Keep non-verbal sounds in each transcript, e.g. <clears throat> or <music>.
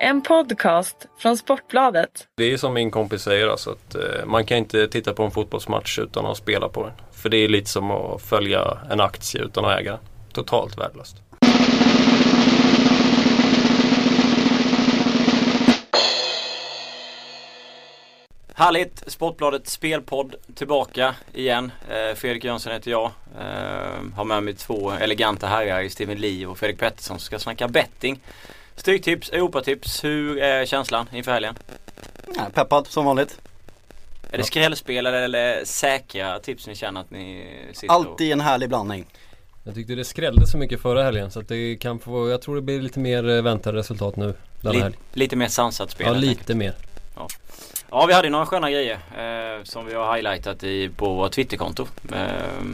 En podcast från Sportbladet. Det är som min kompis säger alltså att eh, man kan inte titta på en fotbollsmatch utan att spela på den. För det är lite som att följa en aktie utan att äga den. Totalt värdelöst. Härligt! Sportbladet spelpodd tillbaka igen. Eh, Fredrik Jönsson heter jag. Eh, har med mig två eleganta herrar, Steven Lee och Fredrik Pettersson som ska snacka betting. Stryktips, Europatips. Hur är känslan inför helgen? Ja, peppad som vanligt. Är det skrällspel eller, säkra tips ni känner att ni sitter Alltid en härlig blandning. Jag tyckte det skrällde så mycket förra helgen så att det kan få, jag tror det blir lite mer eh, väntade resultat nu denna Li- helg. lite mer sansat spel Ja lite mer. Ja vi hade några sköna grejer eh, som vi har highlightat i, på vårt Twitterkonto. Eh,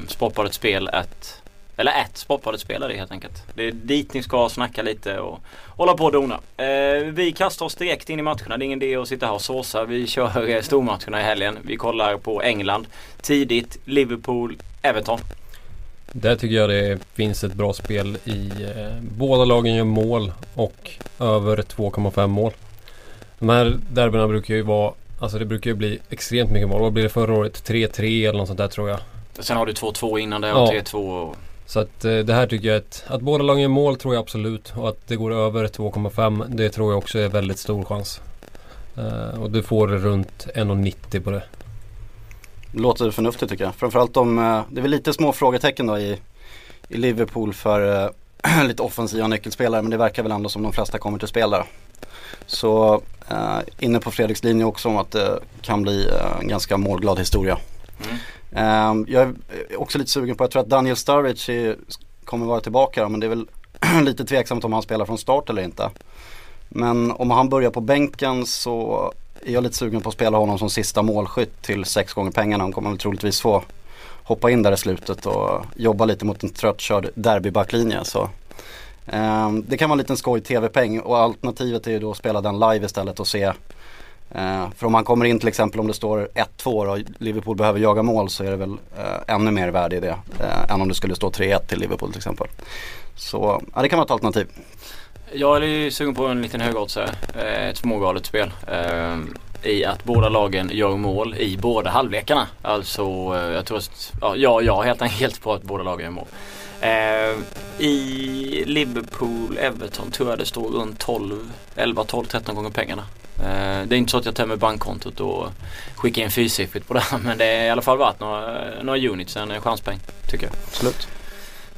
Sportbladet spel ett eller ett Sportbladet spel är det helt enkelt. Det är dit ni ska snacka lite och hålla på och dona. Eh, vi kastar oss direkt in i matcherna. Det är ingen idé att sitta här och såsa. Vi kör eh, stormatcherna i helgen. Vi kollar på England tidigt. Liverpool, Everton. Där tycker jag det finns ett bra spel i eh, båda lagen gör mål och över 2,5 mål. De här derbyna brukar ju vara Alltså det brukar ju bli extremt mycket mål. Vad blir det förra året? 3-3 eller något sånt där tror jag. Sen har du 2-2 innan det och Ja. 3-2. Och... Så att eh, det här tycker jag att, att båda lagen gör mål tror jag absolut. Och att det går över 2,5 det tror jag också är väldigt stor chans. Eh, och du får runt 1,90 på det. Låter förnuftigt tycker jag. Framförallt om, eh, det är väl lite små frågetecken då i, i Liverpool för <clears throat> lite offensiva nyckelspelare men det verkar väl ändå som de flesta kommer till spel där. Så eh, inne på Fredriks linje också om att det kan bli en ganska målglad historia. Mm. Ehm, jag är också lite sugen på, jag tror att Daniel Sturridge är, kommer vara tillbaka då, men det är väl <clears throat> lite tveksamt om han spelar från start eller inte. Men om han börjar på bänken så är jag lite sugen på att spela honom som sista målskytt till sex gånger pengarna. Han kommer väl troligtvis få hoppa in där i slutet och jobba lite mot en tröttkörd derbybacklinje. Så, eh, det kan vara en liten skoj tv-peng och alternativet är ju då att spela den live istället och se Eh, för om man kommer in till exempel om det står 1-2 och Liverpool behöver jaga mål så är det väl eh, ännu mer värde i det. Eh, än om det skulle stå 3-1 till Liverpool till exempel. Så ja, det kan vara ett alternativ. Jag är ju sugen på en liten högoddsare. Eh, ett smågalet spel. Eh, I att båda lagen gör mål i båda halvlekarna. Alltså eh, jag tror att, ja, ja, jag är helt enkelt på att båda lagen gör mål. Eh, I Liverpool, Everton tror jag det står runt 12, 11, 12, 13 gånger pengarna. Eh, det är inte så att jag tömmer bankkontot och skickar in fyrsiffrigt på det här, <laughs> men det är i alla fall värt några, några units, en chanspeng tycker jag. Absolut.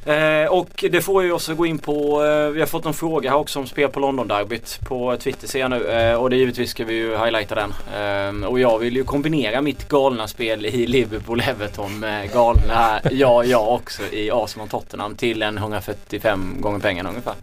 Eh, och det får ju oss att gå in på, eh, vi har fått en fråga här också om spel på London-derbyt på Twitter ser jag nu. Eh, och det givetvis ska vi ju highlighta den. Eh, och jag vill ju kombinera mitt galna spel i Liverpool-Everton med galna, ja jag också, i Arsenal-Tottenham till en 145 gånger pengarna ungefär.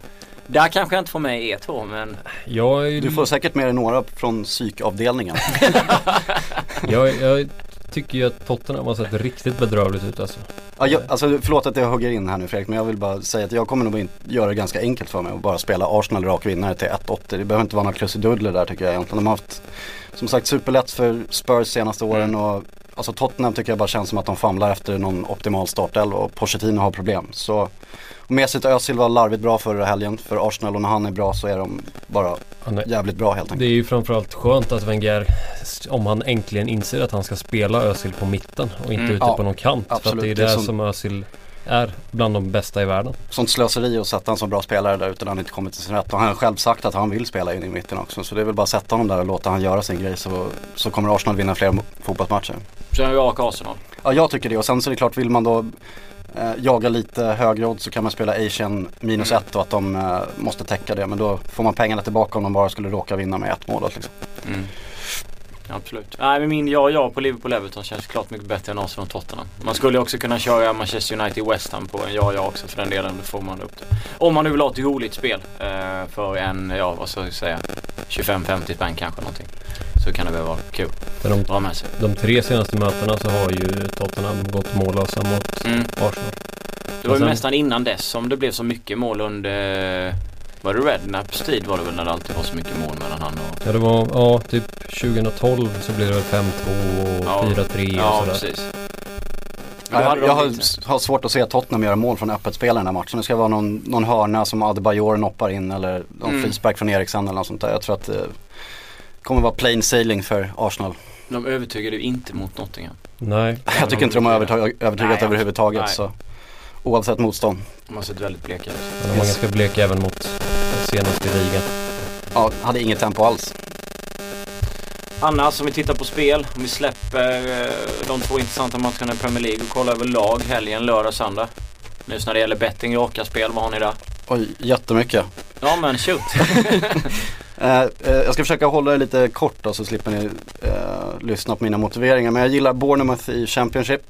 Där kanske jag inte får med er två men Jag, är- Du får säkert med dig några från psykavdelningen. <laughs> jag, jag tycker ju att Tottenham har sett riktigt bedrövligt ut alltså. Ja, jag, alltså förlåt att jag hugger in här nu Fredrik men jag vill bara säga att jag kommer nog in, göra det ganska enkelt för mig och bara spela Arsenal rak vinnare till 1-8. Det behöver inte vara några krusiduller där tycker jag egentligen. De har haft som sagt superlätt för Spurs senaste åren och alltså Tottenham tycker jag bara känns som att de famlar efter någon optimal startelva och Pochettino har problem. Så Mesut Özil var larvigt bra förra helgen för Arsenal och när han är bra så är de bara jävligt bra helt det enkelt. är ju framförallt skönt att Wenger, om han äntligen inser att han ska spela Özil på mitten och inte Mm, ute ja, på någon kant. För att absolut. det är Det där som- som Özil är bland de bästa i världen. Sånt slöseri att sätta en så bra spelare där ute när han inte kommit till sin rätt. Och han har själv sagt att han vill spela in i mitten också. Så det är väl bara att sätta honom där och låta han göra sin grej så, så kommer Arsenal vinna fler fotbollsmatcher. är vi rak Arsenal. Ja jag tycker det och sen så är det klart vill man då eh, jaga lite högre odds så kan man spela Asian minus Mm. ett och att de eh, måste täcka det. Men då får man pengarna tillbaka om de bara skulle råka vinna med ett mål. Liksom. Mm. Absolut. Nej men min ja ja på Liverpool Everton känns klart mycket bättre än Arsenal och Tottenham. Man skulle också kunna köra Manchester United West Ham på en ja ja också för den delen. Då får man upp det. Om man nu vill ha ett roligt spel eh, för en, ja vad ska jag säga, 25-50 spänn kanske någonting. Så kan det väl vara kul. För de, dra med sig. de tre senaste mötena så har ju Tottenham gått mållösa mot Mm. Arsenal. Det var ju sen- nästan innan dess som det blev så mycket mål under var det Rednaps tid var det väl när det alltid var så mycket mål mellan han och Ja det var, ja typ 2012 så blev det väl 5-2 och Ja. 4-3 och Ja sådär. precis. Ja, jag de har, lite- har svårt att se Tottenham göra mål från öppet spel i den här matchen. Det ska vara någon, någon hörna som Adebayor noppar in eller någon Mm. frispark från Eriksen eller något sånt där. Jag tror att det kommer vara plain sailing för Arsenal. De övertygade ju inte mot Nottingham. Nej. Jag tycker inte de har övertygat Nej, överhuvudtaget. nej. Så. Oavsett motstånd. De har sett väldigt bleka ut. De var ganska bleka även mot senaste ligan. Ja, hade inget tempo alls. Annars om vi tittar på spel, om vi släpper eh, de två intressanta matcherna i Premier League och kollar överlag helgen, lördag, söndag. Nu så när det gäller betting, raka spel, vad har ni där? Oj, jättemycket. Ja men shoot. <laughs> Eh, eh, jag ska försöka hålla det lite kort då så slipper ni eh, lyssna på mina motiveringar. Men jag gillar Bournemouth i Championship.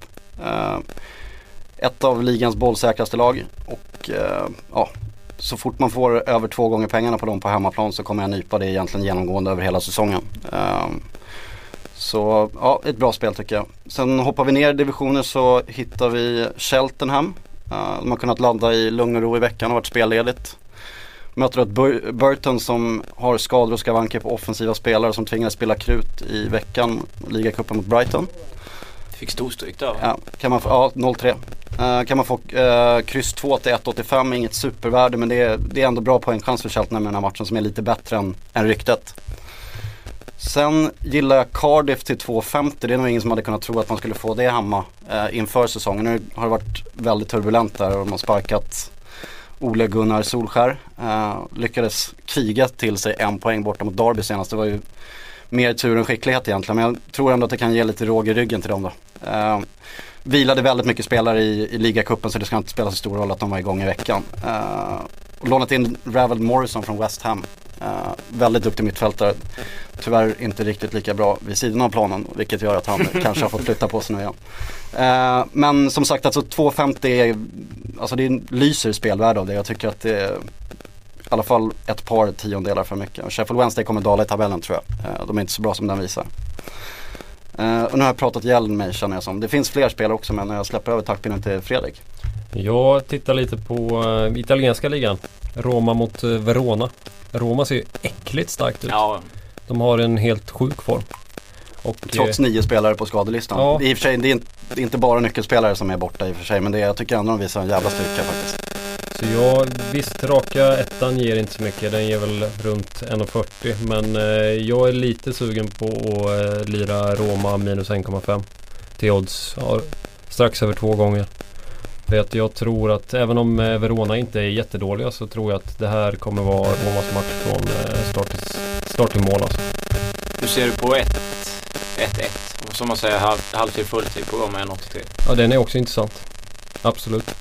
Ett av ligans bollsäkraste lag. Och eh, ja, så fort man får över två gånger pengarna på dem på hemmaplan så kommer jag nypa det egentligen genomgående över hela säsongen. Eh, så ja, ett bra spel tycker jag. Sen hoppar vi ner i divisioner så hittar vi Cheltenham. Eh, de har kunnat ladda i lugn och ro i veckan och varit spelledigt. Möter ett Bur- Burton som har skador och skavanker på offensiva spelare som tvingades spela krut i veckan. Ligacupen mot Brighton. Fick storstryk där va? Ja, kan man få, ja 0-3. Uh, eh, kan man få uh, kryss 2 till 1,85, inget supervärde men det är, det är ändå bra poängchans för Cheltenham i den här matchen som är lite bättre än, än ryktet. Sen gillar jag Cardiff till 2,50. Det är nog ingen som hade kunnat tro att man skulle få det hemma eh, inför säsongen. Nu har det varit väldigt turbulent där och de har sparkat Ole Gunnar Solskär. Eh, lyckades kriga till sig en poäng borta mot Derby senast. Det var ju mer tur än skicklighet egentligen. Men jag tror ändå att det kan ge lite råg i ryggen till dem då. Eh, vilade väldigt mycket spelare i, i ligacupen så det ska inte spela så stor roll att de var igång i veckan. Eh, och lånat in Ravel Morrison från West Ham. Eh, väldigt duktig mittfältare. Tyvärr inte riktigt lika bra vid sidan av planen vilket gör att han <laughs> kanske har fått flytta på sig nu igen. Eh, men som sagt alltså 2,50 är, alltså det lyser spelvärde av det. Jag tycker att det i alla fall ett par tiondelar för mycket. Och Sheffield Wednesday kommer dala i tabellen tror jag. Eh, de är inte så bra som den visar. Eh, och nu har jag pratat ihjäl mig känner jag som. Det finns fler spelare också men jag släpper över taktpinnen till Fredrik. Jag tittar lite på uh, italienska ligan. Roma mot Verona. Roma ser ju äckligt starkt ut. Ja, De har en helt sjuk form. Och, Trots eh, nio spelare på skadelistan. Ja. I och för sig, det, är inte, bara nyckelspelare som är borta i och för sig men det, är- jag tycker ändå de visar en jävla styrka faktiskt. Så jag, visst raka ettan ger inte så mycket. Den ger väl runt 1,40. Men eh, jag är lite sugen på att eh, lira Roma minus 1,5. Till odds ja, strax över två gånger. För att jag tror att även om eh, Verona inte är jättedåliga så tror jag att det här kommer vara Romas match från eh, start till, start till mål alltså. hur ser du på 1-1? Och som man säger halv, halvtid fulltid på Roma 1,83. Ja den är också intressant. Absolut.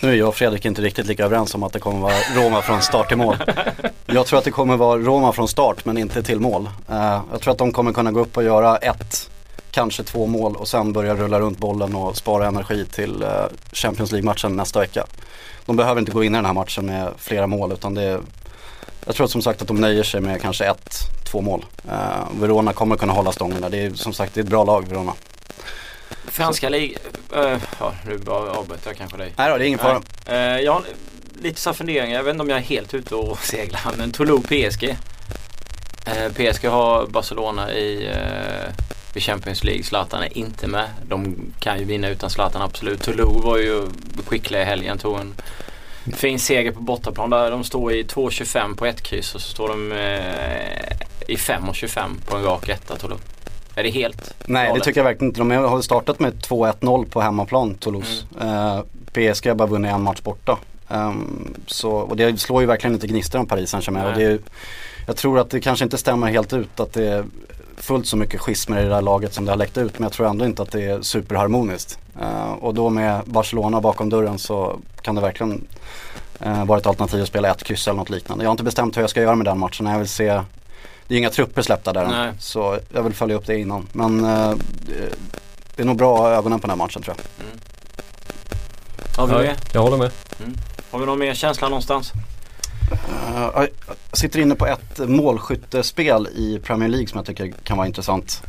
Nu är jag och Fredrik inte riktigt lika överens om att det kommer vara Roma från start till mål. Jag tror att det kommer vara Roma från start men inte till mål. Eh, jag tror att de kommer kunna gå upp och göra ett, kanske två mål och sen börja rulla runt bollen och spara energi till eh, Champions League-matchen nästa vecka. De behöver inte gå in i den här matchen med flera mål utan det är, jag tror som sagt att de nöjer sig med kanske ett, två mål. Eh, Verona kommer kunna hålla stången där. Det är som sagt det är ett bra lag Verona. Franska ligan, uh, ja nu bara avbryter jag kanske dig. Nej då, det är ingen fara. Eh, jag har lite så funderingar, jag vet inte om jag är helt ute och <laughs> seglar men Toulouse PSG. Eh, PSG har Barcelona i, uh, i Champions League, Zlatan är inte med. De kan ju vinna utan Zlatan absolut. Toulouse var ju skickliga i helgen, tog en fin seger på bortaplan där. De står i 2.25 på ett kryss och så står de eh, i 5.25 på en rak etta Toulouse. Är det helt Nej det tycker jag verkligen inte. De har startat med 2-1-0 på hemmaplan Toulouse. Eh, PSG har bara vunnit en match borta. Ehm, så, och det slår ju verkligen inte gnistor om Paris Saint-Germain. Och det är, jag tror att det kanske inte stämmer helt ut att det är fullt så mycket schismer i det där laget som det har läckt ut. Men jag tror ändå inte att det är superharmoniskt. Eh, och då med Barcelona bakom dörren så kan det verkliligen eh, vara ett alternativ att spela ett kryss eller något liknande. Jag har inte bestämt hur jag ska göra med den matchen. Jag vill se det är inga trupper släppta där än, Nej. Så jag vill följa upp det innan. Men eh, det- är nog bra att ha ögonen på den här matchen tror jag. Har vi, Ja, mer? jag håller med. Har vi någon mer känsla någonstans? Eh, jag sitter inne på ett målskyttespel i Premier League som jag tycker kan vara intressant.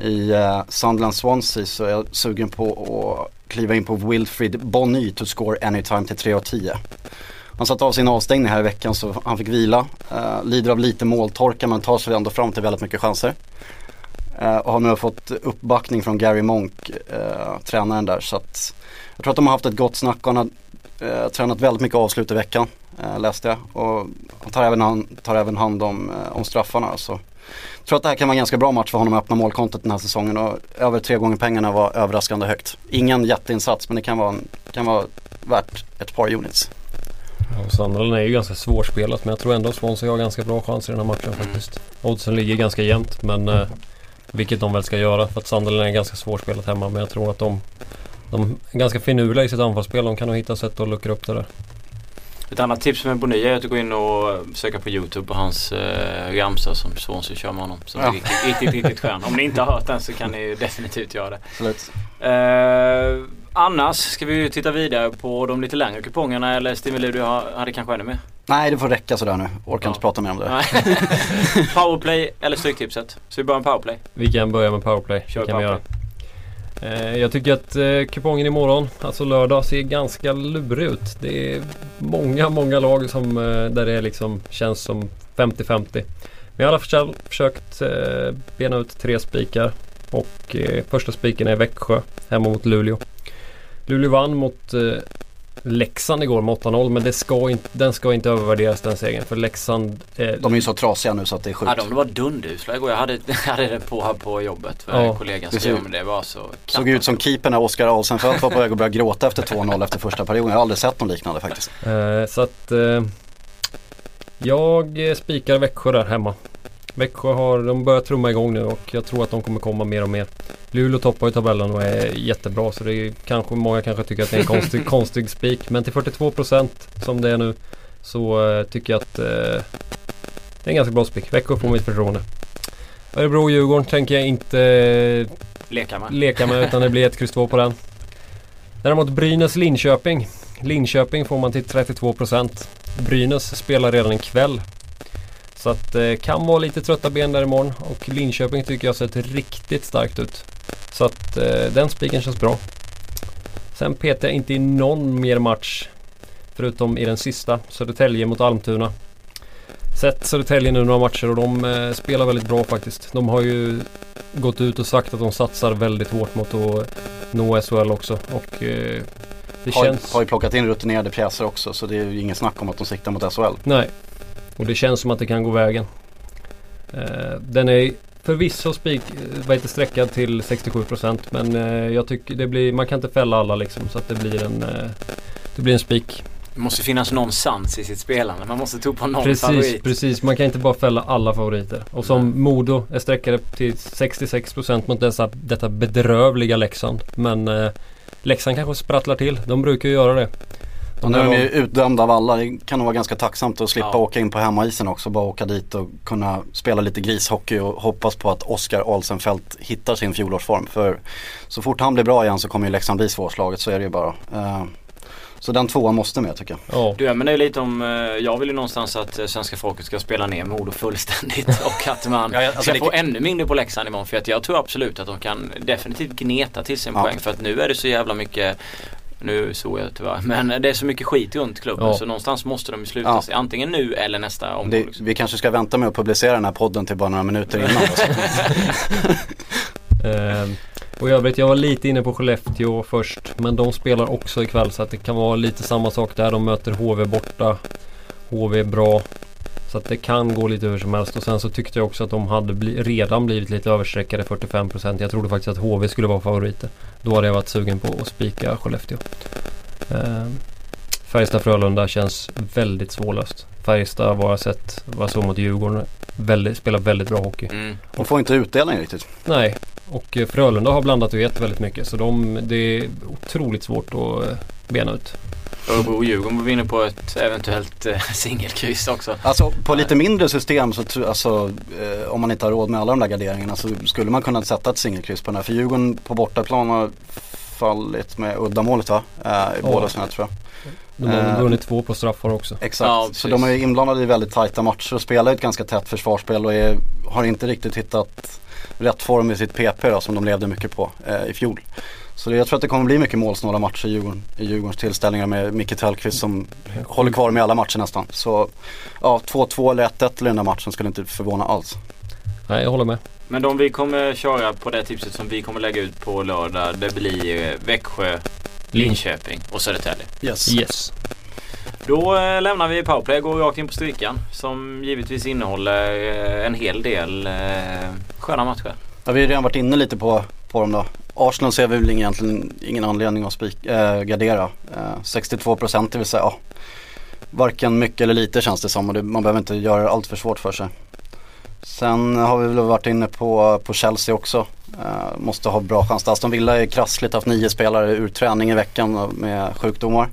I uh, Sunderland Swansea så är jag sugen på att kliva in på Wilfried Bonny to score anytime till 3.10. Han satt av sin avstängning här i veckan så han fick vila. Uh, lider av lite måltorka men tar sig ändå fram till väldigt mycket chanser. Eh, och har nu fått uppbackning från Gary Monk, eh, tränaren där. Så att jag tror att de har haft ett gott snack och han har eh, tränat väldigt mycket avslut i veckan. Eh, läste jag. Och han tar även hand, tar även hand om, om straffarna. Så jag tror att det här kan vara en ganska bra match för honom att öppna målkontot den här säsongen. Och över tre gånger pengarna var överraskande högt. Ingen jätteinsats men det kan vara, kan vara värt ett par units. Ja, Sunderland är ju ganska svårspelat men jag tror ändå att Swansea har ganska bra chans i den här matchen faktiskt. Oddsen ligger ganska jämnt men eh, vilket de väl ska göra för att Sunderland är ganska svårspelat hemma men jag tror att de de är ganska finurliga i sitt anfallsspel. De kan nog hitta sätt att luckra upp det där. Ett annat tips med Bonilla är att gå in och söka på Youtube på hans eh, ramsa som Swansea kör med honom. Som Ja. är riktigt, riktigt, riktigt skön. Om ni inte har hört den så kan ni definitivt göra det. Absolut. Eh, annars ska vi ju titta vidare på de lite längre kupongerna eller Stimuli du har- hade kanske ännu mer? Nej det får räcka sådär nu. Orkar Ja. inte prata mer om det. <laughs> Powerplay eller Stryktipset? Så vi börjar med powerplay. Vi kan börja med powerplay. Kör kan vi göra. powerplay. Eh, jag tycker att eh, kupongen imorgon, alltså lördag, ser ganska lurig ut. Det är många, många lag som, eh, där det liksom känns som 50-50. Men jag har i alla fall försökt bena ut tre spikar. Och första spiken är Växjö hemma mot Luleå. Luleå vann mot eh, Leksand igår med 8-0 men det ska inte, den ska inte övervärderas den segern. För Leksand eh, De är ju så trasiga nu så att det är sjukt. Ja, de var dunderusla igår. Jag hade, <laughs> jag hade det på här på jobbet. För Ja, kollegan skrev om det. var så Såg ut som keepern när Oskar Alsenfelt var på väg att börja gråta efter 2-0 efter första perioden. Jag har aldrig sett något liknande faktiskt. Eh, så att eh, jag spikar Växjö där hemma. Växjö har, de börjar trumma igång nu och jag tror att de kommer komma mer och mer. Luleå toppar ju tabellen och är jättebra så det är kanske, många kanske tycker att det är en konstig, <laughs> konstig spik. Men till 42% som det är nu så eh, tycker jag att eh, det är en ganska bra spik. Växjö får mitt förtroende. Örebro och Djurgården tänker jag inte eh, Leka med. leka med utan det blir ett kryss 2 på den. Däremot Brynäs-Linköping. Linköping får man till 32%. Brynäs spelar redan ikväll. Så att det kan vara lite trötta ben där imorgon och Linköping tycker jag sett riktigt starkt ut. Så att eh, den spiken känns bra. Sen petar jag inte i någon mer match förutom i den sista. Södertälje mot Almtuna. Sett Södertälje nu några matcher och de eh, spelar väldigt bra faktiskt. De har ju gått ut och sagt att de satsar väldigt hårt mot att nå SHL också. Och eh, det Har, känns... har ju plockat in rutinerade pjäser också så det är ju ingen snack om att de siktar mot SHL. Nej. Och det känns som att det kan gå vägen. Eh, den är förvisso spik, eh, vad heter sträckad till 67% men eh, jag tycker det blir, man kan inte fälla alla liksom så att det blir en, det blir en spik. Det måste finnas någon sans i sitt spelande. Man måste tro på någon Precis, favorit. precis. Man kan inte bara fälla alla favoriter. Och som Modo är sträckade till 66% mot dessa, detta bedrövliga Leksand. Men eh, Leksand kanske sprattlar till. De brukar ju göra det. Och nu är de ju utdömda av alla. Det kan nog vara ganska tacksamt att slippa Ja. åka in på hemmaisen också. Bara åka dit och kunna spela lite grishockey och hoppas på att Oskar Alsenfelt hittar sin fjolårsform. För så fort han blir bra igen så kommer ju Leksand bli svårslaget. Så är det ju bara. Eh, Så den tvåan måste med tycker jag. Ja, Du, men det är lite om, eh, jag vill ju någonstans att eh, svenska folket ska spela ner Modo fullständigt <laughs> och att man Ja, alltså ska det få ännu mindre på Leksand imorgon. För att jag tror absolut att de kan definitivt gneta till sig en Ja. poäng. För att nu är det så jävla mycket nu såg jag tyvärr. Men det är så mycket skit runt klubben Ja. så någonstans måste de ju sluta Ja. sig. Antingen nu eller nästa omgång. Det, liksom. vi kanske ska vänta med att publicera den här podden till bara några minuter innan. <laughs> Ehm, och i övrigt, jag var lite inne på Skellefteå först. Men de spelar också ikväll så att det kan vara lite samma sak där. De möter HV borta. HV är bra. Så att det kan gå lite hur som helst. Och sen så tyckte jag också att de hade bli, redan blivit lite överstreckade 45%. Jag trodde faktiskt att HV skulle vara favoriter. Då hade jag varit sugen på att spika Skellefteå. Ehm, Färjestad-Frölunda känns väldigt svårlöst. Färjestad vad jag sett, vad jag såg mot Djurgården, väldigt, spelar väldigt bra hockey. Mm. De får inte utdelning riktigt. Nej, och eh, Frölunda har blandat och gett väldigt mycket så de, det är otroligt svårt att eh, bena ut. Örebro och Djurgården var vi inne på ett eventuellt eh, <laughs> singelkryss också. Alltså på lite mindre system så tror alltså, eh, om man inte har råd med alla de där garderingarna så skulle man kunna sätta ett singelkryss på den här. För Djurgården på bortaplan har fallit med uddamålet va? Eh, I båda sina tror jag. De har Eh, vunnit två på straffar också. Exakt, Ja, så de är inblandade i väldigt tajta matcher och spelar ett ganska tätt försvarsspel och är, har inte riktigt hittat rätt form i sitt PP då, som de levde mycket på eh, i fjol. Så jag tror att det kommer bli mycket målsnåla matcher i, Djurgården, i Djurgårdens tillställningar med Micke Tellqvist som håller kvar med alla matcher nästan. Så ja, 2-2 eller 1-1 i den här matchen skulle inte förvåna alls. Nej, jag håller med. Men de vi kommer köra på det tipset som vi kommer lägga ut på lördag det blir eh, Växjö, Linköping och Södertälje. Yes. Yes. Då eh, lämnar vi powerplay och går rakt in på strykan som givetvis innehåller eh, en hel del sköna matcher. Ja, vi har redan varit inne lite på, på dem då. Arsenal ser vi väl egentligen ingen anledning att spik, äh, gardera. Eh, äh, 62% det vill säga ja, varken mycket eller lite känns det som och det, man behöver inte göra det allt för svårt för sig. Sen har vi väl varit inne på, på Chelsea också. Uh, måste ha bra chans. Aston Villa är krassligt haft nio spelare ur träning i veckan med sjukdomar.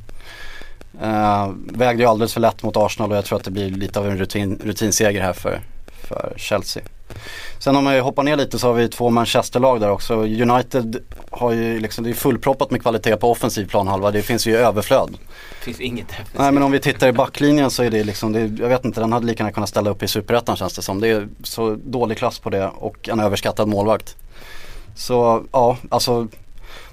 Uh, vägde ju alldeles för lätt mot Arsenal och jag tror att det blir lite av en rutin, rutinseger här för, för Chelsea. Sen om man hoppar ner lite så har vi två Manchesterlag där också. United har ju liksom, det är fullproppat med kvalitet på offensiv planhalva. Det finns ju överflöd. Det finns inget defensivt. Nej men om vi tittar i backlinjen så är det liksom, det, jag vet inte, den hade lika gärna kunnat ställa upp i Superettan känns det som. Det är så dålig klass på det och en överskattad målvakt. Så ja, alltså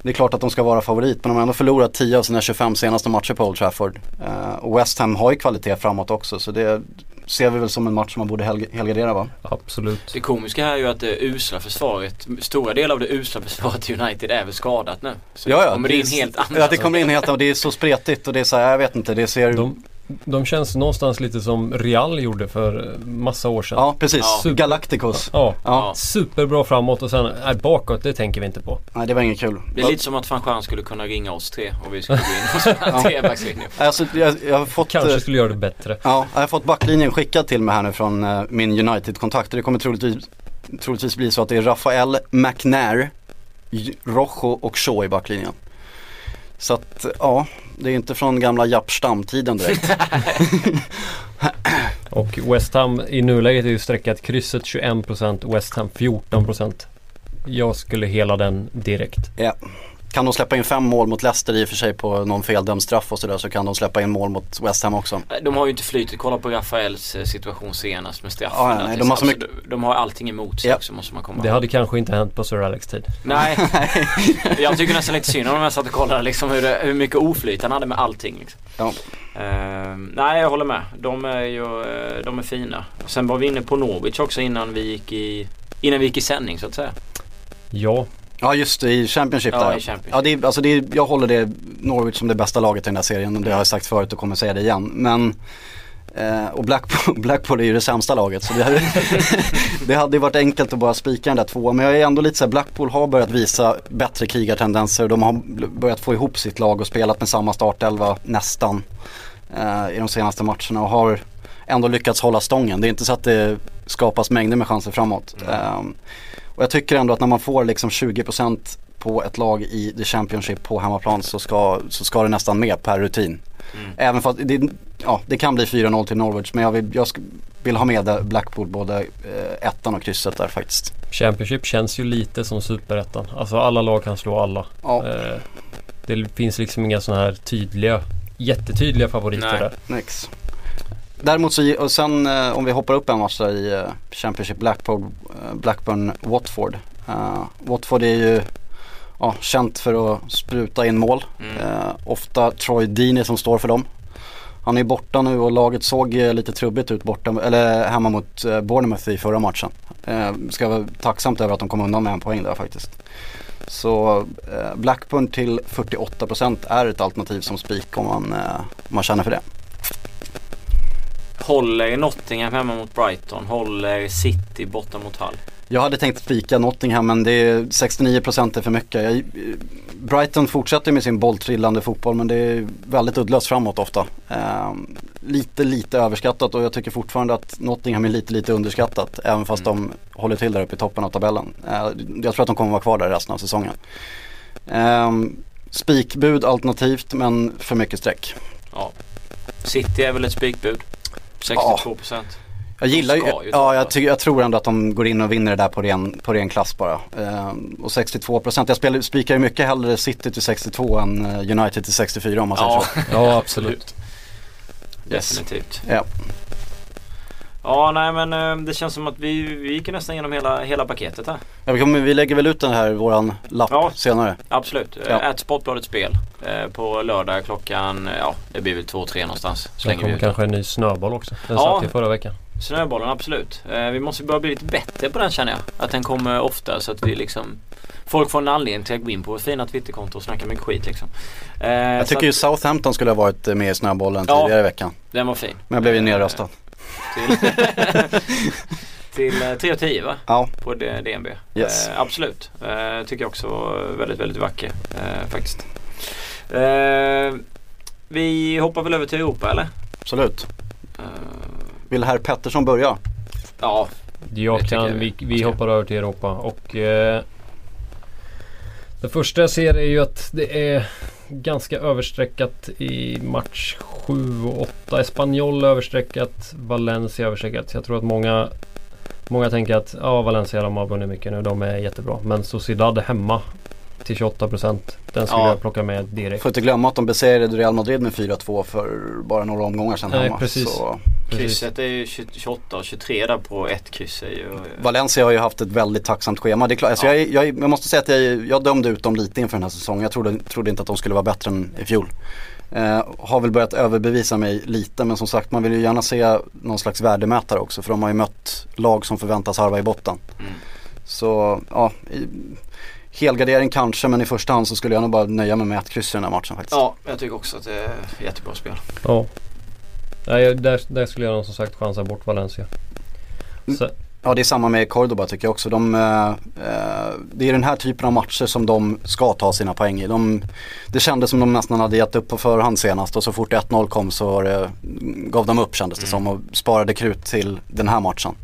det är klart att de ska vara favorit men de har ändå förlorat 10 av sina 25 senaste matcher på Old Trafford. Uh, och West Ham har ju kvalitet framåt också så det ser vi väl som en match som man borde helg helgardera va? Absolut. Det komiska här är ju att det usla försvaret, stora delar av det usla försvaret i United är väl skadat nu. Så ja, ja, kommer det in helt annat. Ja det kommer in helt annat och det är så spretigt och det är så här, jag vet inte, det ser De, de känns någonstans lite som Real gjorde för massa år sedan. Ja precis, Ja. Galacticos. Ja, Ja. superbra framåt och sen nej, bakåt, det tänker vi inte på. Nej det var inget kul. Det är lite som att van Schran skulle kunna ringa oss tre och vi skulle gå in och spela trebackslinje. <laughs> Alltså jag, jag har fått Kanske eh, skulle göra det bättre. Ja, jag har fått backlinjen skickad till mig här nu från eh, min United-kontakt och det kommer troligtvis, troligtvis bli så att det är Rafael McNair, Rojo och Shaw i backlinjen. Så att ja, det är inte från gamla Japp Stam-tiden direkt. <laughs> <laughs> Och West Ham i nuläget är ju sträckat krysset 21% West Ham 14%. Jag skulle hela den direkt. Kan de släppa in fem mål mot Leicester i och för sig på någon feldömd straff och sådär så kan de släppa in mål mot West Ham också. De har ju inte flytet. Kolla på Rafaels eh, situation senast med straffen. Ja, nej, de har så alltså, mycket- de, de har allting emot sig Ja. också måste man komma Det hade kanske inte hänt på Sir Alex tid. Nej, <laughs> jag tycker nästan lite synd om jag satt och kollade liksom hur, det, hur mycket oflyt han hade med allting. Liksom. Ja. Ehm, nej jag håller med. De är ju eh, de är fina. Sen var vi inne på Norwich också innan vi gick i, innan vi gick i sändning så att säga. Ja, Ja just det, i Championship Ja, där. i Championship. Ja, det är, alltså det är, jag håller det Norwich som det bästa laget i den här serien. Det har jag sagt förut och kommer säga det igen. Men eh, och Blackpool, <laughs> Blackpool är ju det sämsta laget så det hade, <laughs> det hade varit enkelt att bara spika den där tvåan. Men jag är ändå lite så här, Blackpool har börjat visa bättre krigartendenser. De har börjat få ihop sitt lag och spelat med samma startelva nästan eh, i de senaste matcherna och har ändå lyckats hålla stången. Det är inte så att det skapas mängder med chanser framåt. Ehm, och jag tycker ändå att när man får liksom 20% på ett lag i the Championship på hemmaplan så ska, så ska det nästan med per rutin. Mm. Även fast det, ja, det kan bli 4-0 till Norwich men jag vill, jag vill ha med Blackpool både eh, ettan och krysset där faktiskt. Championship känns ju lite som superettan. Alltså alla lag kan slå alla. Ja, Eh, det finns liksom inga sådana här tydliga, jättetydliga favoriter Nej. där. next. Däremot så, och sen eh, om vi hoppar upp en match i eh, Championship Blackpool, eh, Blackburn Watford. Eh, Watford är ju ja, känt för att spruta in mål. Mm. Eh, ofta Troy Deeney som står för dem. Han är borta nu och laget såg lite trubbigt ut borta, eller hemma mot Bournemouth i förra matchen. Eh, ska vara tacksamt över att de kom undan med en poäng där faktiskt. Så eh, Blackburn till 48% är ett alternativ som spik om man, eh, man känner för det. Håller Nottingham hemma mot Brighton. Håller City borta mot Hull. Jag hade tänkt spika Nottingham men det är 69% är för mycket. Jag, Brighton fortsätter med sin bolltrillande fotboll men det är väldigt uddlöst framåt ofta. Ehm, lite, lite överskattat och jag tycker fortfarande att Nottingham är lite, lite underskattat. Även fast Mm. de håller till där uppe i toppen av tabellen. Eh, jag tror att de kommer vara kvar där resten av säsongen. Ehm, spikbud alternativt men för mycket streck. Ja. City är väl ett spikbud. 62%. Jag gillar ju, ju ja jag, jag tror ändå att de går in och vinner det där på ren, på ren klass bara. Ehm, och 62%, jag spelar, spikar ju mycket hellre City till 62 än eh, United till 64 om man säger Ja, så. Ja, absolut. Yes. definitivt. Ja. Ja, nej men eh, det känns som att vi, vi gick nästan igenom hela, hela paketet här. Ja, vi, kommer, vi lägger väl ut den här våran lapp Ja. senare. Absolut. Ja. Ja. Ät Sportbladet Spel eh, på lördag klockan, eh, ja det blir väl två, tre någonststans. Sen Slänger vi kommer ut kanske en ny snöboll också. Den Ja. satt ju förra veckan. Snöbollen, absolut. Eh, vi måste börja bli lite bättre på den känner jag. Att den kommer ofta så att vi liksom Folk får en anledning till att gå in på vårt fina Twitterkonto och snacka mycket skit liksom. Eh, jag tycker ju Southampton skulle ha varit med i snöbollen ja, tidigare i veckan. Den var fin. Men jag blev ju nerröstad. Till, <laughs> till 3 och 10 va? Ja. På DNB. Yes. Eh, absolut. Eh, tycker jag också var väldigt, väldigt vacker eh, faktiskt. vi hoppar väl över till Europa eller? Absolut. Vill herr Pettersson börja? Ja. Jag kan, vi, vi hoppar över till Europa och eh, Det första jag ser är ju att det är ganska överstreckat i match 7 och 8. Espanyol överstreckat, Valencia överstreckat. Jag tror att många Många tänker att ja, Valencia de har vunnit mycket nu, de är jättebra. Men Sociedad hemma till 28 procent. Den skulle ja. jag plocka med direkt. Får inte glömma att de besegrade Real Madrid med 4-2 för bara några omgångar sedan Nej, hemma. Precis. Så. Krysset är ju 28 och 23 där på ett kryss är ju... Valencia har ju haft ett väldigt tacksamt schema. Det är klart, alltså ja. jag, jag, jag, måste säga att jag, jag dömde ut dem lite inför den här säsongen. Jag trodde, trodde inte att de skulle vara bättre än i fjol. Eh, har väl börjat överbevisa mig lite men som sagt man vill ju gärna se någon slags värdemätare också för de har ju mött lag som förväntas harva i botten. Mm. Så ja, helgardering kanske men i första hand så skulle jag nog bara nöja mig med ett kryss i den här matchen faktiskt. Ja, jag tycker också att det är jättebra spel. Ja. Nej, där, där skulle jag nog som sagt chansa bort Valencia. Mm. Så. Ja det är samma med Cordoba tycker jag också. De, eh, det är den här typen av matcher som de ska ta sina poäng i. De, det kändes som de nästan hade gett upp på förhand senast och så fort 1-0 kom så det, gav de upp kändes det mm. som och sparade krut till den här matchen.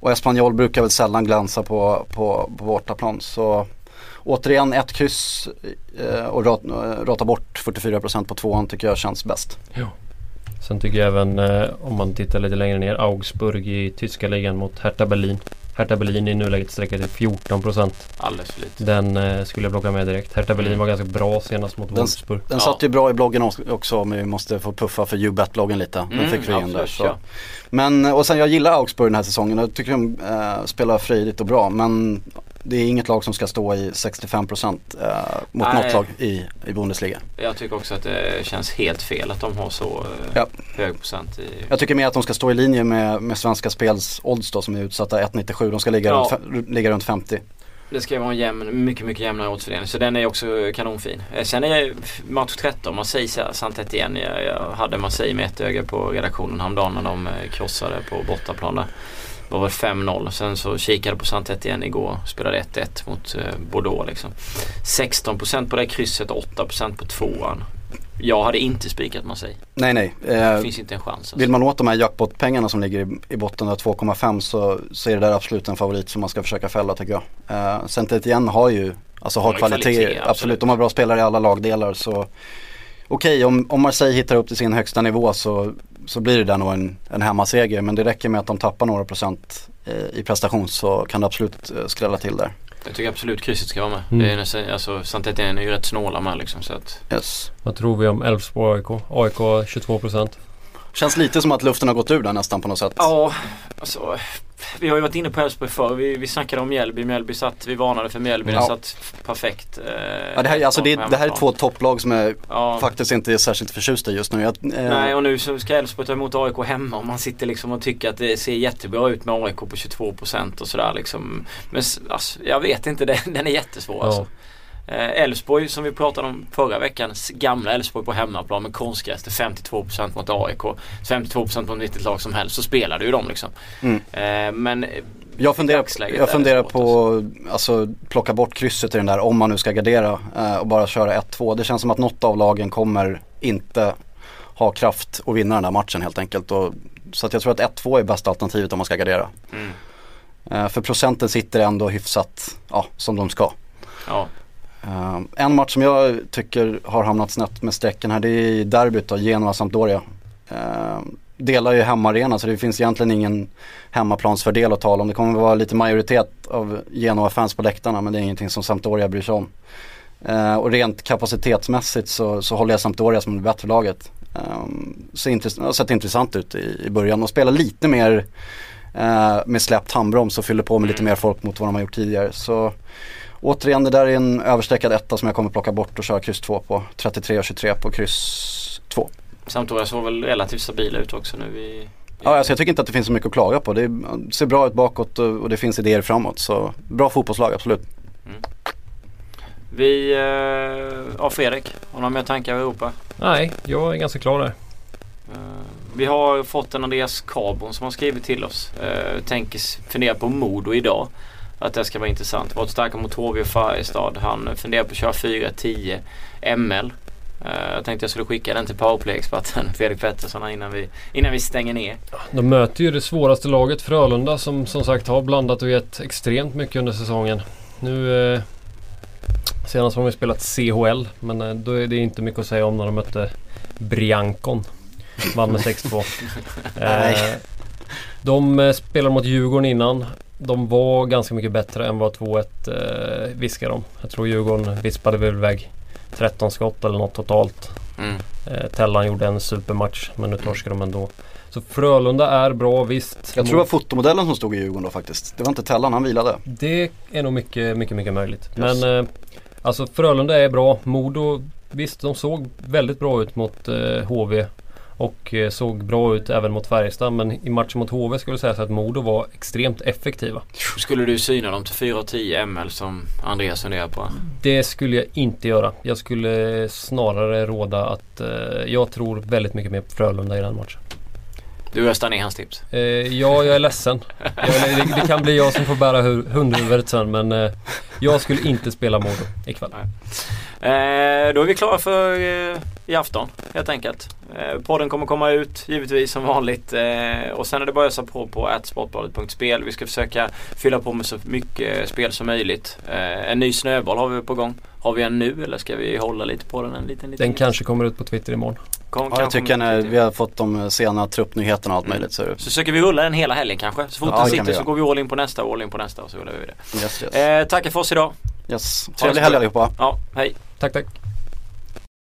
Och Espanyol brukar väl sällan glänsa på, på, på bortaplan så återigen ett kryss eh, och rata bort 44% på tvåan tycker jag känns bäst. Ja. Sen tycker jag även eh, om man tittar lite längre ner Augsburg i tyska ligan mot Hertha Berlin. Hertha Berlin i nuläget sträcker till 14 Alldeles för lite. Den eh, skulle jag plocka med direkt. Hertha Berlin mm. var ganska bra senast mot Wolfsburg. Den, den ja. satt ju bra i bloggen också men vi måste få puffa för Ubet-bloggen lite. Den mm, fick vi in där. Så. Ja. Men och sen jag gillar Augsburg den här säsongen. Jag tycker de äh, spelar frejdigt och bra men det är inget lag som ska stå i 65% eh, mot Nej. något lag i, i Bundesliga. Jag tycker också att det känns helt fel att de har så eh, ja. hög procent. I... Jag tycker mer att de ska stå i linje med, med Svenska Spels odds då som är utsatta 1,97. De ska ligga, ja. runt, ligga runt 50. Det ska vara en jämn, mycket, mycket jämnare oddsfördelning. Så den är också kanonfin. Eh, sen är match 13, Marseille saint igen. Jag, jag hade Marseille med ett öga på redaktionen häromdagen när de eh, krossade på bortaplan där var väl 5-0. Sen så kikade på Santet igen igår. Spelade 1-1 mot eh, Bordeaux liksom. 16% på det krysset och 8% på tvåan. Jag hade inte spikat Marseille. Nej nej. Eh, det finns inte en chans. Alltså. Vill man åt de här jackpot-pengarna som ligger i, i botten av 2,5 så, så är det där absolut en favorit som man ska försöka fälla tycker jag. Eh, Santet igen har ju, alltså har kvalitet, kvalitet absolut. absolut. De har bra spelare i alla lagdelar så Okej okay, om, om Marseille hittar upp till sin högsta nivå så så blir det där nog en, en hemmaseger. Men det räcker med att de tappar några procent eh, i prestation så kan det absolut eh, skrälla till där. Jag tycker absolut krysset ska vara med. Mm. Det är nästan, alltså, Santetien är ju rätt snåla med liksom. Så att... yes. Vad tror vi om Elfsborg AIK? AIK 22 procent. Känns lite som att luften har gått ur där nästan på något sätt. Ja, alltså vi har ju varit inne på Elfsborg förr. Vi, vi snackade om Mjällby. Mjällby satt, vi varnade för Mjällby. Ja. Den satt perfekt. Eh, ja, det, här, alltså det, det här är två topplag som jag ja. faktiskt inte är särskilt förtjusta just nu. Jag, eh. Nej och nu så ska Elfsborg ta emot AIK hemma och man sitter liksom och tycker att det ser jättebra ut med AIK på 22% och sådär liksom. Men alltså, jag vet inte, <laughs> den är jättesvår ja. alltså. Eh, Elfsborg som vi pratade om förra veckan. Gamla Elfsborg på hemmaplan med konstgräs till 52% mot AIK. 52% mot vilket lag som helst så spelade ju de liksom. Mm. Eh, men jag funderar, jag funderar på alltså. alltså plocka bort krysset i den där om man nu ska gardera eh, och bara köra 1-2. Det känns som att något av lagen kommer inte ha kraft att vinna den där matchen helt enkelt. Och, så att jag tror att 1-2 är bästa alternativet om man ska gardera. Mm. För procenten sitter ändå hyfsat ja, som de ska. Ja. Uh, en match som jag tycker har hamnat snett med strecken här det är derbyt då, Genoa-Sampdoria. Uh, delar ju hemmaarena så det finns egentligen ingen hemmaplansfördel att tala om. Det kommer att vara lite majoritet av Genoa-fans på läktarna men det är ingenting som Sampdoria bryr sig om. Uh, och rent kapacitetsmässigt så, så håller jag Sampdoria som det bättre laget. Um, ser intress- har sett intressant ut i, i början och spelar lite mer uh, med släppt handbroms och fyller på med lite mer folk mot vad de har gjort tidigare. Så Återigen det där är en överstreckad etta som jag kommer plocka bort och köra kryss 2 på. 33 och 23 på kryss 2. Sampdoria såg väl relativt stabila ut också nu i Ja, alltså jag tycker inte att det finns så mycket att klaga på. Det ser bra ut bakåt och, det finns idéer framåt. Så bra fotbollslag, absolut. Vi, eh, ja Fredrik, har du några mer tankar i Europa? Nej, jag är ganska klar där. Eh, Vi har fått en Andreas Carbon som har skrivit till oss. Uh, tänker fundera på Modo idag. Att det ska vara intressant. Varit starka mot HV Färjestad. Han funderar på att köra 4-10 ML. Eh, jag tänkte jag skulle skicka den till powerplay-experten <laughs> Fredrik Pettersson innan vi, innan vi stänger ner. De möter ju det svåraste laget Frölunda som som sagt har blandat och gett extremt mycket under säsongen. Nu eh, senast har de spelat CHL men eh, då är det inte mycket att säga om när de mötte Briancon. Vann med 6-2. <laughs> Nej. eh, de eh, spelade mot Djurgården innan. De var ganska mycket bättre än vad 2-1 eh, viskar de. Jag tror Djurgården vispade väl iväg 13 skott eller något totalt. Mm. Eh, Tellan gjorde en supermatch men nu torskade de ändå. Så Frölunda är bra visst. Jag tror det var fotomodellen som stod i Djurgården då faktiskt. Det var inte Tellan, han vilade. Det är nog mycket, mycket, mycket möjligt. Yes. Men eh, alltså Frölunda är bra. Modo, visst de såg väldigt bra ut mot eh, HV. Och eh, såg bra ut även mot Färjestad. Men i matchen mot HV skulle jag säga att Modo var extremt effektiva. Skulle du syna dem till 4-10 ML som Andreas funderar på? Det skulle jag inte göra. Jag skulle snarare råda att eh, jag tror väldigt mycket mer på Frölunda i den matchen. Du röstar ner hans tips. Eh, ja, jag är ledsen. Jag, det, det kan bli jag som får bära hu- hundhuvudet sen men eh, jag skulle inte spela Modo ikväll. Eh, då är vi klara för eh, i afton helt enkelt. Eh, podden kommer komma ut givetvis som vanligt eh, och sen är det bara att ösa på på sportbladet.spel. Vi ska försöka fylla på med så mycket spel som möjligt. Eh, en ny snöboll har vi på gång. Har vi en nu eller ska vi hålla lite på den en liten, liten Den kanske kommer ut på Twitter imorgon. Kom, Ja, jag tycker när vi har fått de sena truppnyheterna och allt Mm. möjligt så Så försöker vi rulla den hela helgen kanske. Så fort Ja, den sitter så går vi all in på nästa all in på nästa och så rullar vi det. yes, yes. Eh, tackar för oss idag. Yes. Trevlig helg allihopa. Ja, hej. Tack tack.